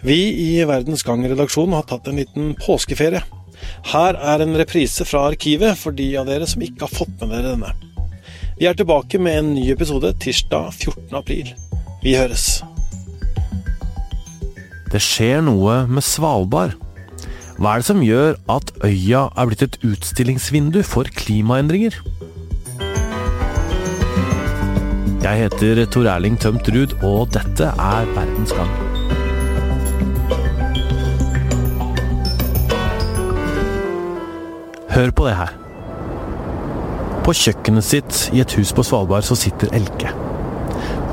Vi i Verdens Gang-redaksjonen har tatt en liten påskeferie. Her er en reprise fra arkivet for de av dere som ikke har fått med dere denne. Vi er tilbake med en ny episode tirsdag 14. april. Vi høres. Det skjer noe med Svalbard. Hva er det som gjør at øya er blitt et utstillingsvindu for klimaendringer? Jeg heter Tor Erling Tømt Ruud, og dette er Verdens Gang. Hør på det her. På kjøkkenet sitt i et hus på Svalbard så sitter Elke.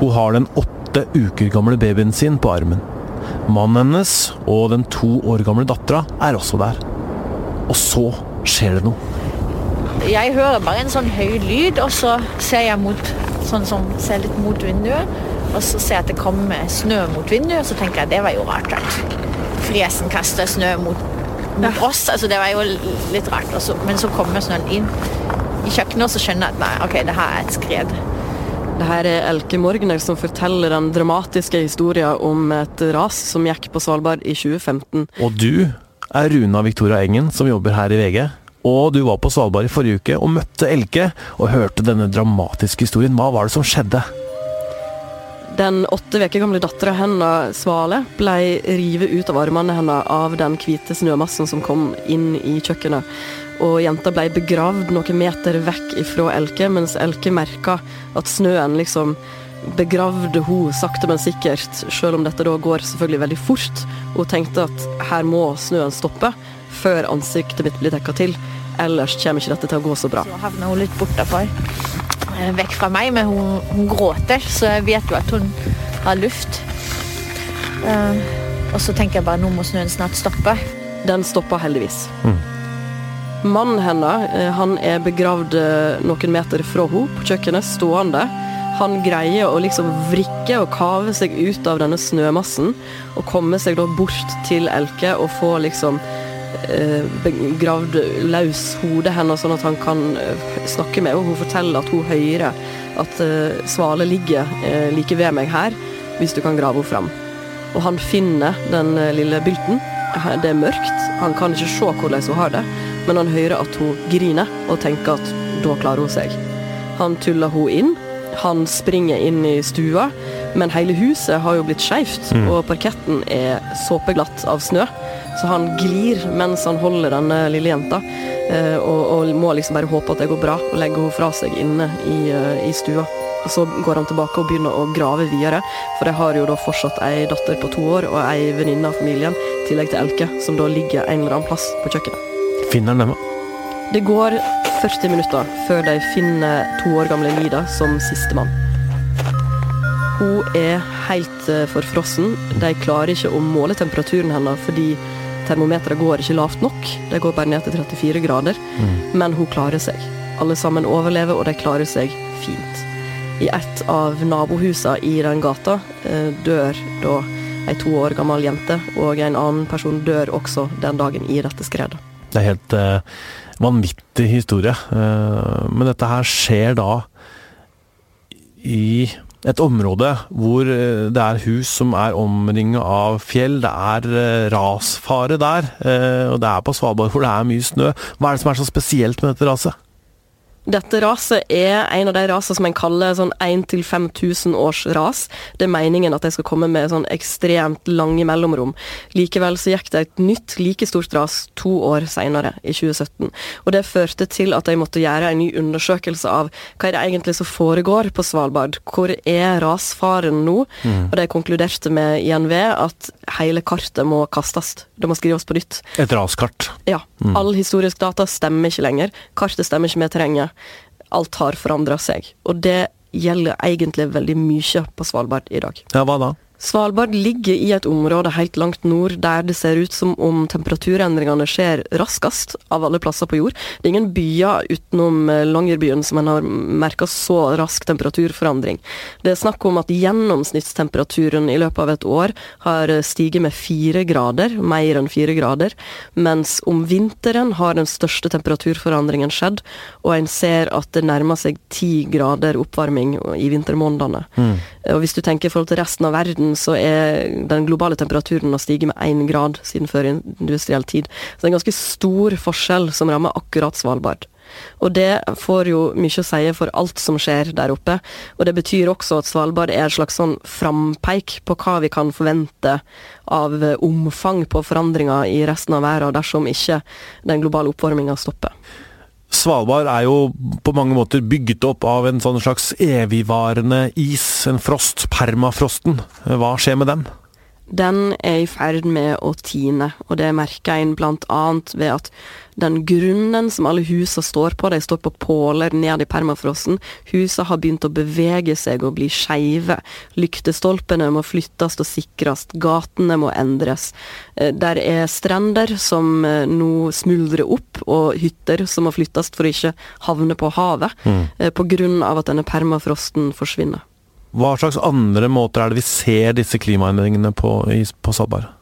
Hun har den åtte uker gamle babyen sin på armen. Mannen hennes og den to år gamle dattera er også der. Og så skjer det noe. Jeg hører bare en sånn høy lyd, og så ser jeg mot, sånn som ser litt mot vinduet. Og så ser jeg at det kommer snø mot vinduet, og så tenker jeg det var jo rart at fresen kaster snø mot, mot oss. Altså det var jo litt rart. Også. men så kommer snøen inn i kjøkkenet, og så skjønner jeg at nei, ok, det her er et skred. Det her er Elke Morgner som forteller den dramatiske historien om et ras som gikk på Svalbard i 2015. Og du er Runa Victoria Engen, som jobber her i VG. Og du var på Svalbard i forrige uke og møtte Elke og hørte denne dramatiske historien. Hva var det som skjedde? Den åtte uker gamle dattera hennes, Svale, ble revet ut av armene hennes av den hvite snømassen som kom inn i kjøkkenet. Og jenta ble begravd noen meter vekk ifra Elke, mens Elke merka at snøen liksom begravde hun sakte, men sikkert, selv om dette da går selvfølgelig veldig fort. Hun tenkte at her må snøen stoppe før ansiktet mitt blir dekka til. Ellers kommer ikke dette til å gå så bra. Så hevner hun litt bortafor, vekk fra meg, men hun, hun, gråter, så jeg vet jo at hun har luft. Uh, og så tenker jeg bare nå må snøen snart stoppe. Den stoppa heldigvis. Mm. Mannen hennes han er begravd noen meter fra henne på kjøkkenet, stående. Han greier å liksom vrikke og kave seg ut av denne snømassen og komme seg da bort til Elke og få liksom begravd løs hodet hennes, sånn at han kan snakke med henne. Hun forteller at hun hører at Svale ligger like ved meg her, hvis du kan grave henne fram. Og han finner den lille bylten. Det er mørkt, han kan ikke se hvordan hun har det, men han hører at hun griner, og tenker at da klarer hun seg. Han tuller hun inn. Han springer inn i stua, men hele huset har jo blitt skeivt, mm. og parketten er såpeglatt av snø. Så han glir mens han holder denne lille jenta, og, og, må liksom bare håpe at det går bra, og legger henne fra seg inne i, i, stua. Og Så går han tilbake og begynner å grave videre, for jeg har jo da fortsatt ei datter på to år og ei venninne av familien, i tillegg til Elke, som da ligger en eller annen plass på kjøkkenet. Finner han dem? Det går 40 minutter før de finner to år gamle Lida som sistemann. Hun er helt forfrossen. De klarer ikke å måle temperaturen hennes fordi termometeret går ikke lavt nok. Det går bare ned til 34 grader. Mm. Men hun klarer seg. Alle sammen overlever, og de klarer seg fint. I et av nabohusene i den gata dør da ei to år gammel jente, og en annen person dør også den dagen i dette skredet. Det er helt uh, vanvittig historie. Uh, men dette her skjer da i et område hvor det er hus som er omringet av fjell. Det er rasfare der, og det er på Svalbard hvor det er mye snø. Hva er det som er så spesielt med dette raset? Dette raset er en av de rasene som en kaller sånn 1000-5000 års ras. Det er meningen at de skal komme med sånn ekstremt lange mellomrom. Likevel så gikk det et nytt, like stort ras to år senere, i 2017. Og det førte til at de måtte gjøre en ny undersøkelse av hva er det egentlig som foregår på Svalbard. Hvor er rasfaren nå? Mm. Og de konkluderte med INV at hele kartet må kastes. Det må skrives på nytt. Et raskart? Ja. Mm. All historisk data stemmer ikke lenger. Kartet stemmer ikke med terrenget alt har forandra seg. Og det gjelder egentlig veldig mye på Svalbard i dag. Ja, hva da? Svalbard ligger i et område helt langt nord der det ser ut som om temperaturendringene skjer raskest av alle plasser på jord. Det er ingen byer utenom Longyearbyen som en har merka så rask temperaturforandring. Det er snakk om at gjennomsnittstemperaturen i løpet av et år har stiget med fire grader, mer enn fire grader, mens om vinteren har den største temperaturforandringen skjedd, og en ser at det nærmer seg ti grader oppvarming i vintermånedene. Mm. Og hvis du tenker i forhold til resten av verden, så er den globale temperaturen har stiget med én grad siden før industriell tid. Så det er en ganske stor forskjell som rammer akkurat Svalbard. Og det får jo mye å si for alt som skjer der oppe. Og det betyr også at Svalbard er et slags sånn frampeik på hva vi kan forvente av omfang på forandringer i resten av verden dersom ikke den globale oppvarminga stopper. Svalbard er jo på mange måter bygget opp av en sånn slags evigvarende is, en frost, permafrosten. Hva skjer med den? Den er i ferd med å tine, og det merker en bl.a. ved at den grunnen som alle husene står på, de står på påler ned i permafrosten. Husene har begynt å bevege seg og bli skeive. Lyktestolpene må flyttes og sikres. Gatene må endres. Eh, der er strender som eh, nå smuldrer opp, og hytter som må flyttes for å ikke havne på havet, mm. pga. på grunn av at denne permafrosten forsvinner. Hva slags andre måter er det vi ser disse klimaendringene på, på Svalbard?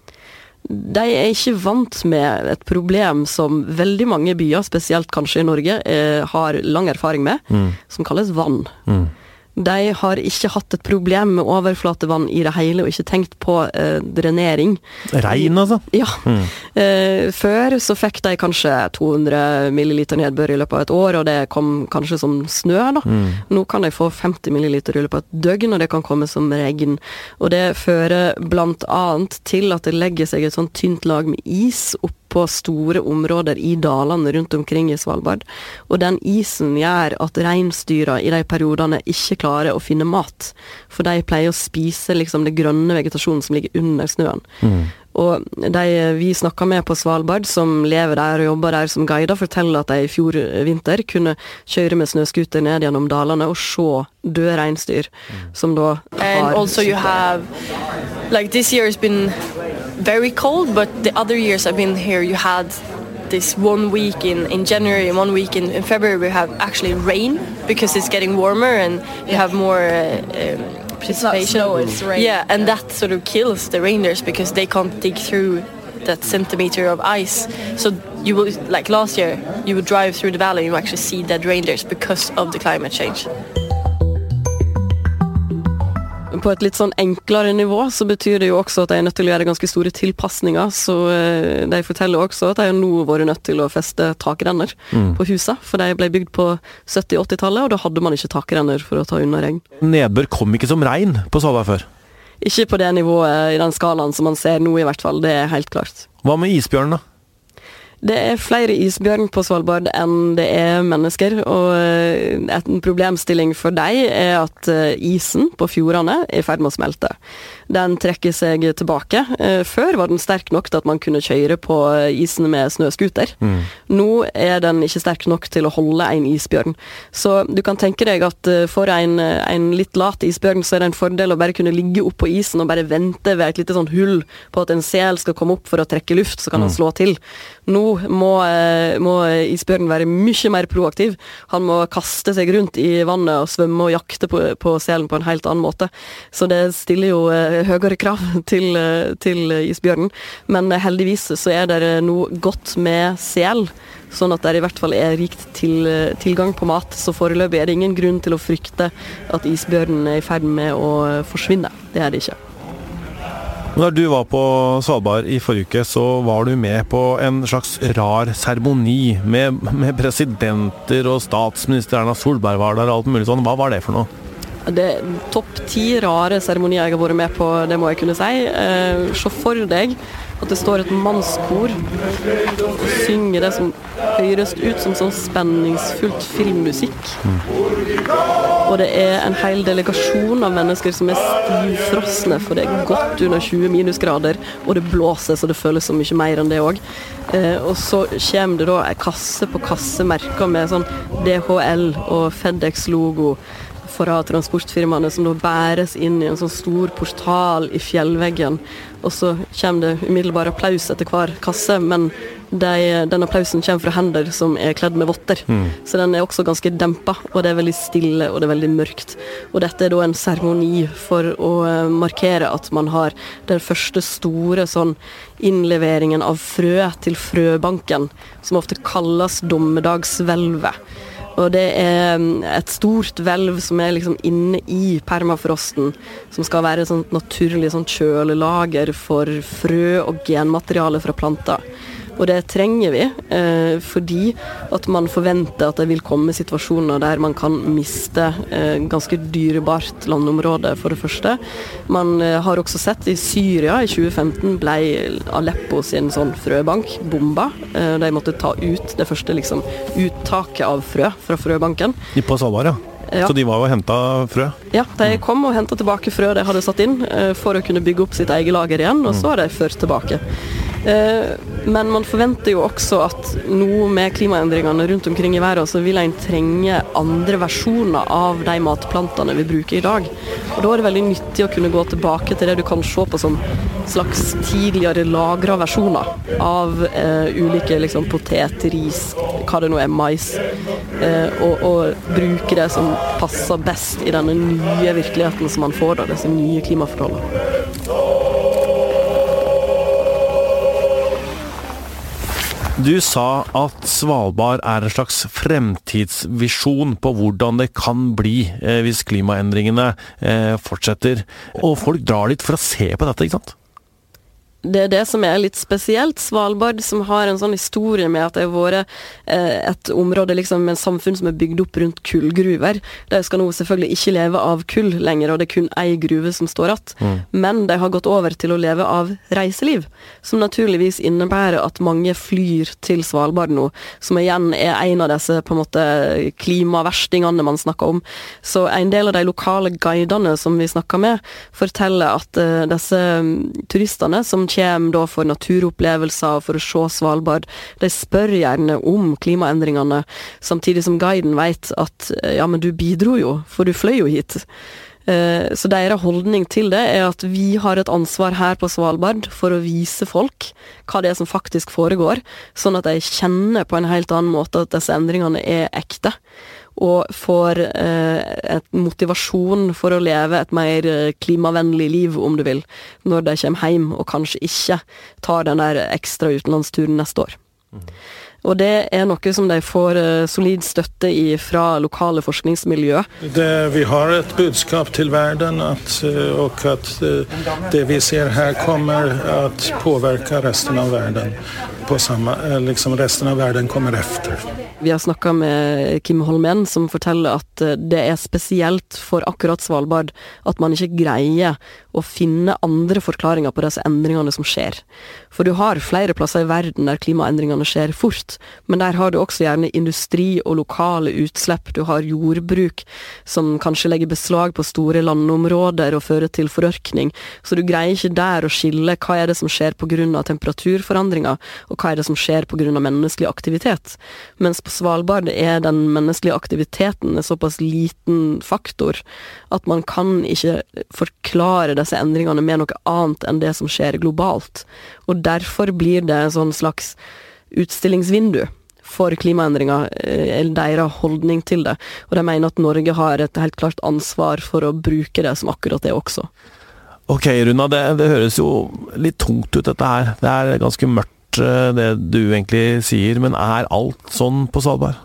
De er ikke vant med et problem som veldig mange byer, spesielt kanskje i Norge, eh, har lang erfaring med, mm. som kalles vann. Mm. De har ikke hatt et problem med overflatevann i det hele, og ikke tenkt på eh, drenering. Regn, altså? Ja. Mm. Eh, før så fikk de kanskje 200 milliliter nedbør i løpet av et år, og det kom kanskje som snø. da. Mm. Nå kan de få 50 milliliter i løpet av et døgn, og det kan komme som regn. Og det fører bl.a. til at det legger seg et sånn tynt lag med is opp på store områder i dalene rundt omkring i Svalbard. Og den isen gjør at reinsdyra i de periodene ikke klarer å finne mat. For de pleier å spise liksom det grønne vegetasjonen som ligger under snøen. Mm. Og de vi snakka med på Svalbard, som lever der og jobber der som guider, forteller at de i fjor vinter kunne kjøre med snøscooter ned gjennom dalene og se døde reinsdyr, mm. som da har And also you have, like this year has been very cold, but the other years I've been here, you had this one week in, in January and one week in, in February we have actually rain because it's getting warmer and you have more uh, um, precipitation. It's snow, it's rain. Yeah, and yeah. that sort of kills the reindeers because they can't dig through that centimeter of ice. So you will, like last year, you would drive through the valley and you actually see dead reindeers because of the climate change. På et litt sånn enklere nivå så betyr det jo også at de er nødt til å gjøre ganske store tilpasninger. Så eh, de forteller også at de har nå vært nødt til å feste takrenner mm. på husene. For de ble bygd på 70-80-tallet, og da hadde man ikke takrenner for å ta unna regn. Nedbør kom ikke som regn på Svalbard før? Ikke på det nivået i den skalaen som man ser nå, i hvert fall. Det er helt klart. Hva med isbjørnen, da? Det er flere isbjørn på Svalbard enn det er mennesker. Og eh, en problemstilling for dem er at eh, isen på fjordene er i ferd med å smelte. Den trekker seg tilbake. Eh, før var den sterk nok til at man kunne kjøre på isen med snøscooter. Mm. Nå er den ikke sterk nok til å holde en isbjørn. Så du kan tenke deg at for en, en litt lat isbjørn, så er det en fordel å bare kunne ligge opp på isen og bare vente ved et lite sånn hull på at en sel skal komme opp for å trekke luft, så kan mm. han slå til. Nå må, eh, må isbjørnen være mye mer proaktiv. Han må kaste seg rundt i vannet og svømme og jakte på, på selen på en helt annen måte. Så det stiller jo eh, høyere krav til, til isbjørnen. Men heldigvis så er det nå godt med sel sånn at det i hvert fall er rikt til, tilgang på mat. Så foreløpig er det ingen grunn til å frykte at isbjørnen er i ferd med å forsvinne. Det er det ikke. Når du var på Svalbard i forrige uke, så var du med på en slags rar seremoni med, med, presidenter og statsminister Erna Solberg var der og alt mulig sånn. Hva var det for noe? Det er Topp ti rare seremonier jeg har vært med på, det må jeg kunne si. Eh, se for deg at det står et mannskor og synger det som høres ut som sånn spenningsfullt filmmusikk. Mm. Og det er en hel delegasjon av mennesker som er stivfrosne, for det er godt under 20 minusgrader, og det blåser så det føles så mye mer enn det òg. Eh, og så kommer det da ei kasse på kasse merka med sånn DHL og Fedex-logo fra transportfirmaene som da bæres inn i en sånn stor portal i fjellveggen. Og så kommer det umiddelbar applaus etter hver kasse, men de, den applausen kommer fra hender som er kledd med votter. Mm. Så den er også ganske dempa, og det er veldig stille og det er veldig mørkt. Og dette er da en seremoni for å eh, markere at man har den første store sånn innleveringen av frø til frøbanken, som ofte kalles dommedagshvelvet. Og det er mm, et stort hvelv som er liksom inne i permafrosten, som skal være et sånt naturlig sånt kjølelager for frø og genmateriale fra planter. Og det trenger vi, eh, fordi at man forventer at det vil komme situasjoner der man kan miste eh, ganske dyrebart landområde, for det første. Man eh, har også sett i Syria i 2015 ble Aleppo sin sånn frøbank bomba. Eh, de måtte ta ut det første liksom, uttaket av frø fra frøbanken. På Svalbard, ja. Ja. Så de var og henta frø? Ja, de kom og henta tilbake frø de hadde satt inn, eh, for å kunne bygge opp sitt eget lager igjen, og så har de ført tilbake. Eh, Men man forventer jo også at nå med klimaendringene rundt omkring i verden, så vil en trenge andre versjoner av de matplantene vi bruker i dag. Og Da er det veldig nyttig å kunne gå tilbake til det du kan se på som slags tidligere lagra versjoner av eh, ulike liksom, potet, ris, hva det nå er, mais. Eh, og, og bruke det som passer best i denne nye virkeligheten som man får, da, disse nye klimaforholdene. Du sa at Svalbard er en slags fremtidsvisjon på hvordan det kan bli eh, hvis klimaendringene eh, fortsetter. Og folk drar dit for å se på dette, ikke sant? Det er det som er litt spesielt. Svalbard som har en sånn historie med at det har vært eh, et område liksom, med en samfunn som er bygd opp rundt kullgruver. De skal nå selvfølgelig ikke leve av kull lenger, og det er kun ei gruve som står igjen. Mm. Men de har gått over til å leve av reiseliv, som naturligvis innebærer at mange flyr til Svalbard nå, som igjen er en av disse på en måte klimaverstingene man snakker om. Så en del av de lokale guidene som vi snakker med, forteller at eh, disse mm, turistene som kommer da for naturopplevelser og for å se Svalbard, de spør gjerne om klimaendringene, samtidig som guiden vet at eh, ja, men du bidro jo, for du fløy jo hit. Eh, Så deres holdning til det er at vi har et ansvar her på Svalbard for å vise folk hva det er som faktisk foregår, sånn at de kjenner på en helt annen måte at disse endringene er ekte. Og får eh, motivasjon for å leve et mer eh, klimavennlig liv, om du vil, når de kommer hjem og kanskje ikke tar den der ekstra utenlandsturen neste år. Og det er noe som de får eh, solid støtte i fra lokale forskningsmiljø. Det, vi har et budskap til verden at, eh, og at eh, det vi ser her kommer til å påvirke resten av verden. På samme, liksom resten av verden kommer etter. Vi har snakka med Kim Holmen, som forteller at det er spesielt for akkurat Svalbard at man ikke greier å finne andre forklaringer på disse endringene som skjer. For du har flere plasser i verden der klimaendringene skjer fort, men der har du også gjerne industri og lokale utslipp. Du har jordbruk som kanskje legger beslag på store landområder og fører til forørkning. Så du greier ikke der å skille hva er det som skjer pga. temperaturforandringer, og hva er det som skjer pga. menneskelig aktivitet. Mens på Svalbard er den menneskelige aktiviteten en såpass liten faktor at man kan ikke forklare disse endringene med noe annet enn det som skjer globalt. Og derfor blir det en sånn slags utstillingsvindu for klimaendringer, eh, eller deres holdning til det. Og de mener at Norge har et helt klart ansvar for å bruke det som akkurat det også. Ok, Runa, det, det høres jo litt tungt ut dette her. Det er ganske mørkt eh, det du egentlig sier, men er alt sånn på Svalbard?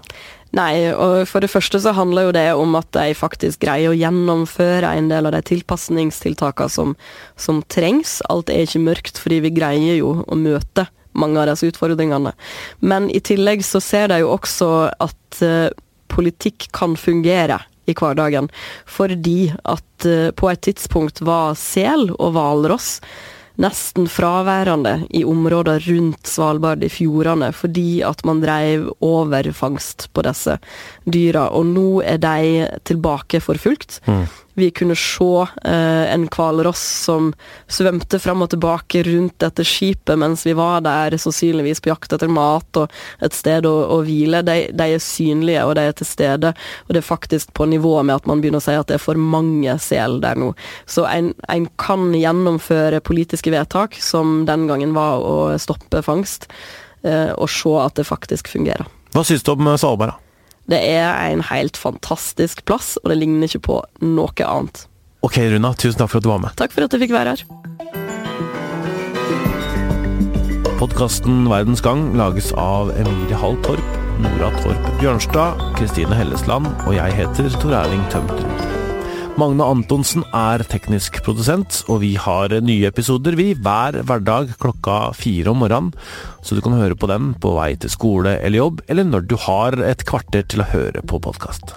Nei, og for det første så handler jo det om at de faktisk greier å gjennomføre en del av de tilpasningstiltakene som, som trengs. Alt er ikke mørkt, fordi vi greier jo å møte mange av disse utfordringene. Men i tillegg så ser de jo også at eh, politikk kan fungere i hverdagen. Fordi at eh, på et tidspunkt var sel og hvalross nesten fraværende i områder rundt Svalbard i fjordene, fordi at man drev overfangst på disse dyra. Og nå er de tilbake for fullt. Vi kunne se eh, en hvalross som svømte fram og tilbake rundt dette skipet mens vi var der, sannsynligvis på jakt etter mat og et sted å, å hvile. De, de er synlige, og de er til stede. Og det er faktisk på nivå med at man begynner å si at det er for mange sel der nå. Så en, en kan gjennomføre politiske vedtak, som den gangen var å stoppe fangst, eh, og se at det faktisk fungerer. Hva syns du om Svalbard, da? Det er en helt fantastisk plass, og det ligner ikke på noe annet. Ok, Runa, tusen takk for at du var med. Takk for at jeg fikk være her. Podkasten Verdens gang lages av Emilie Hall Torp Nora Torp Bjørnstad, Kristine Hellesland og jeg heter Tor Erling Tømterud. Magne Antonsen er teknisk produsent, og vi har nye episoder vi hver hverdag klokka fire om morgenen, så du kan høre på dem på vei til skole eller jobb, eller når du har et kvarter til å høre på podkast.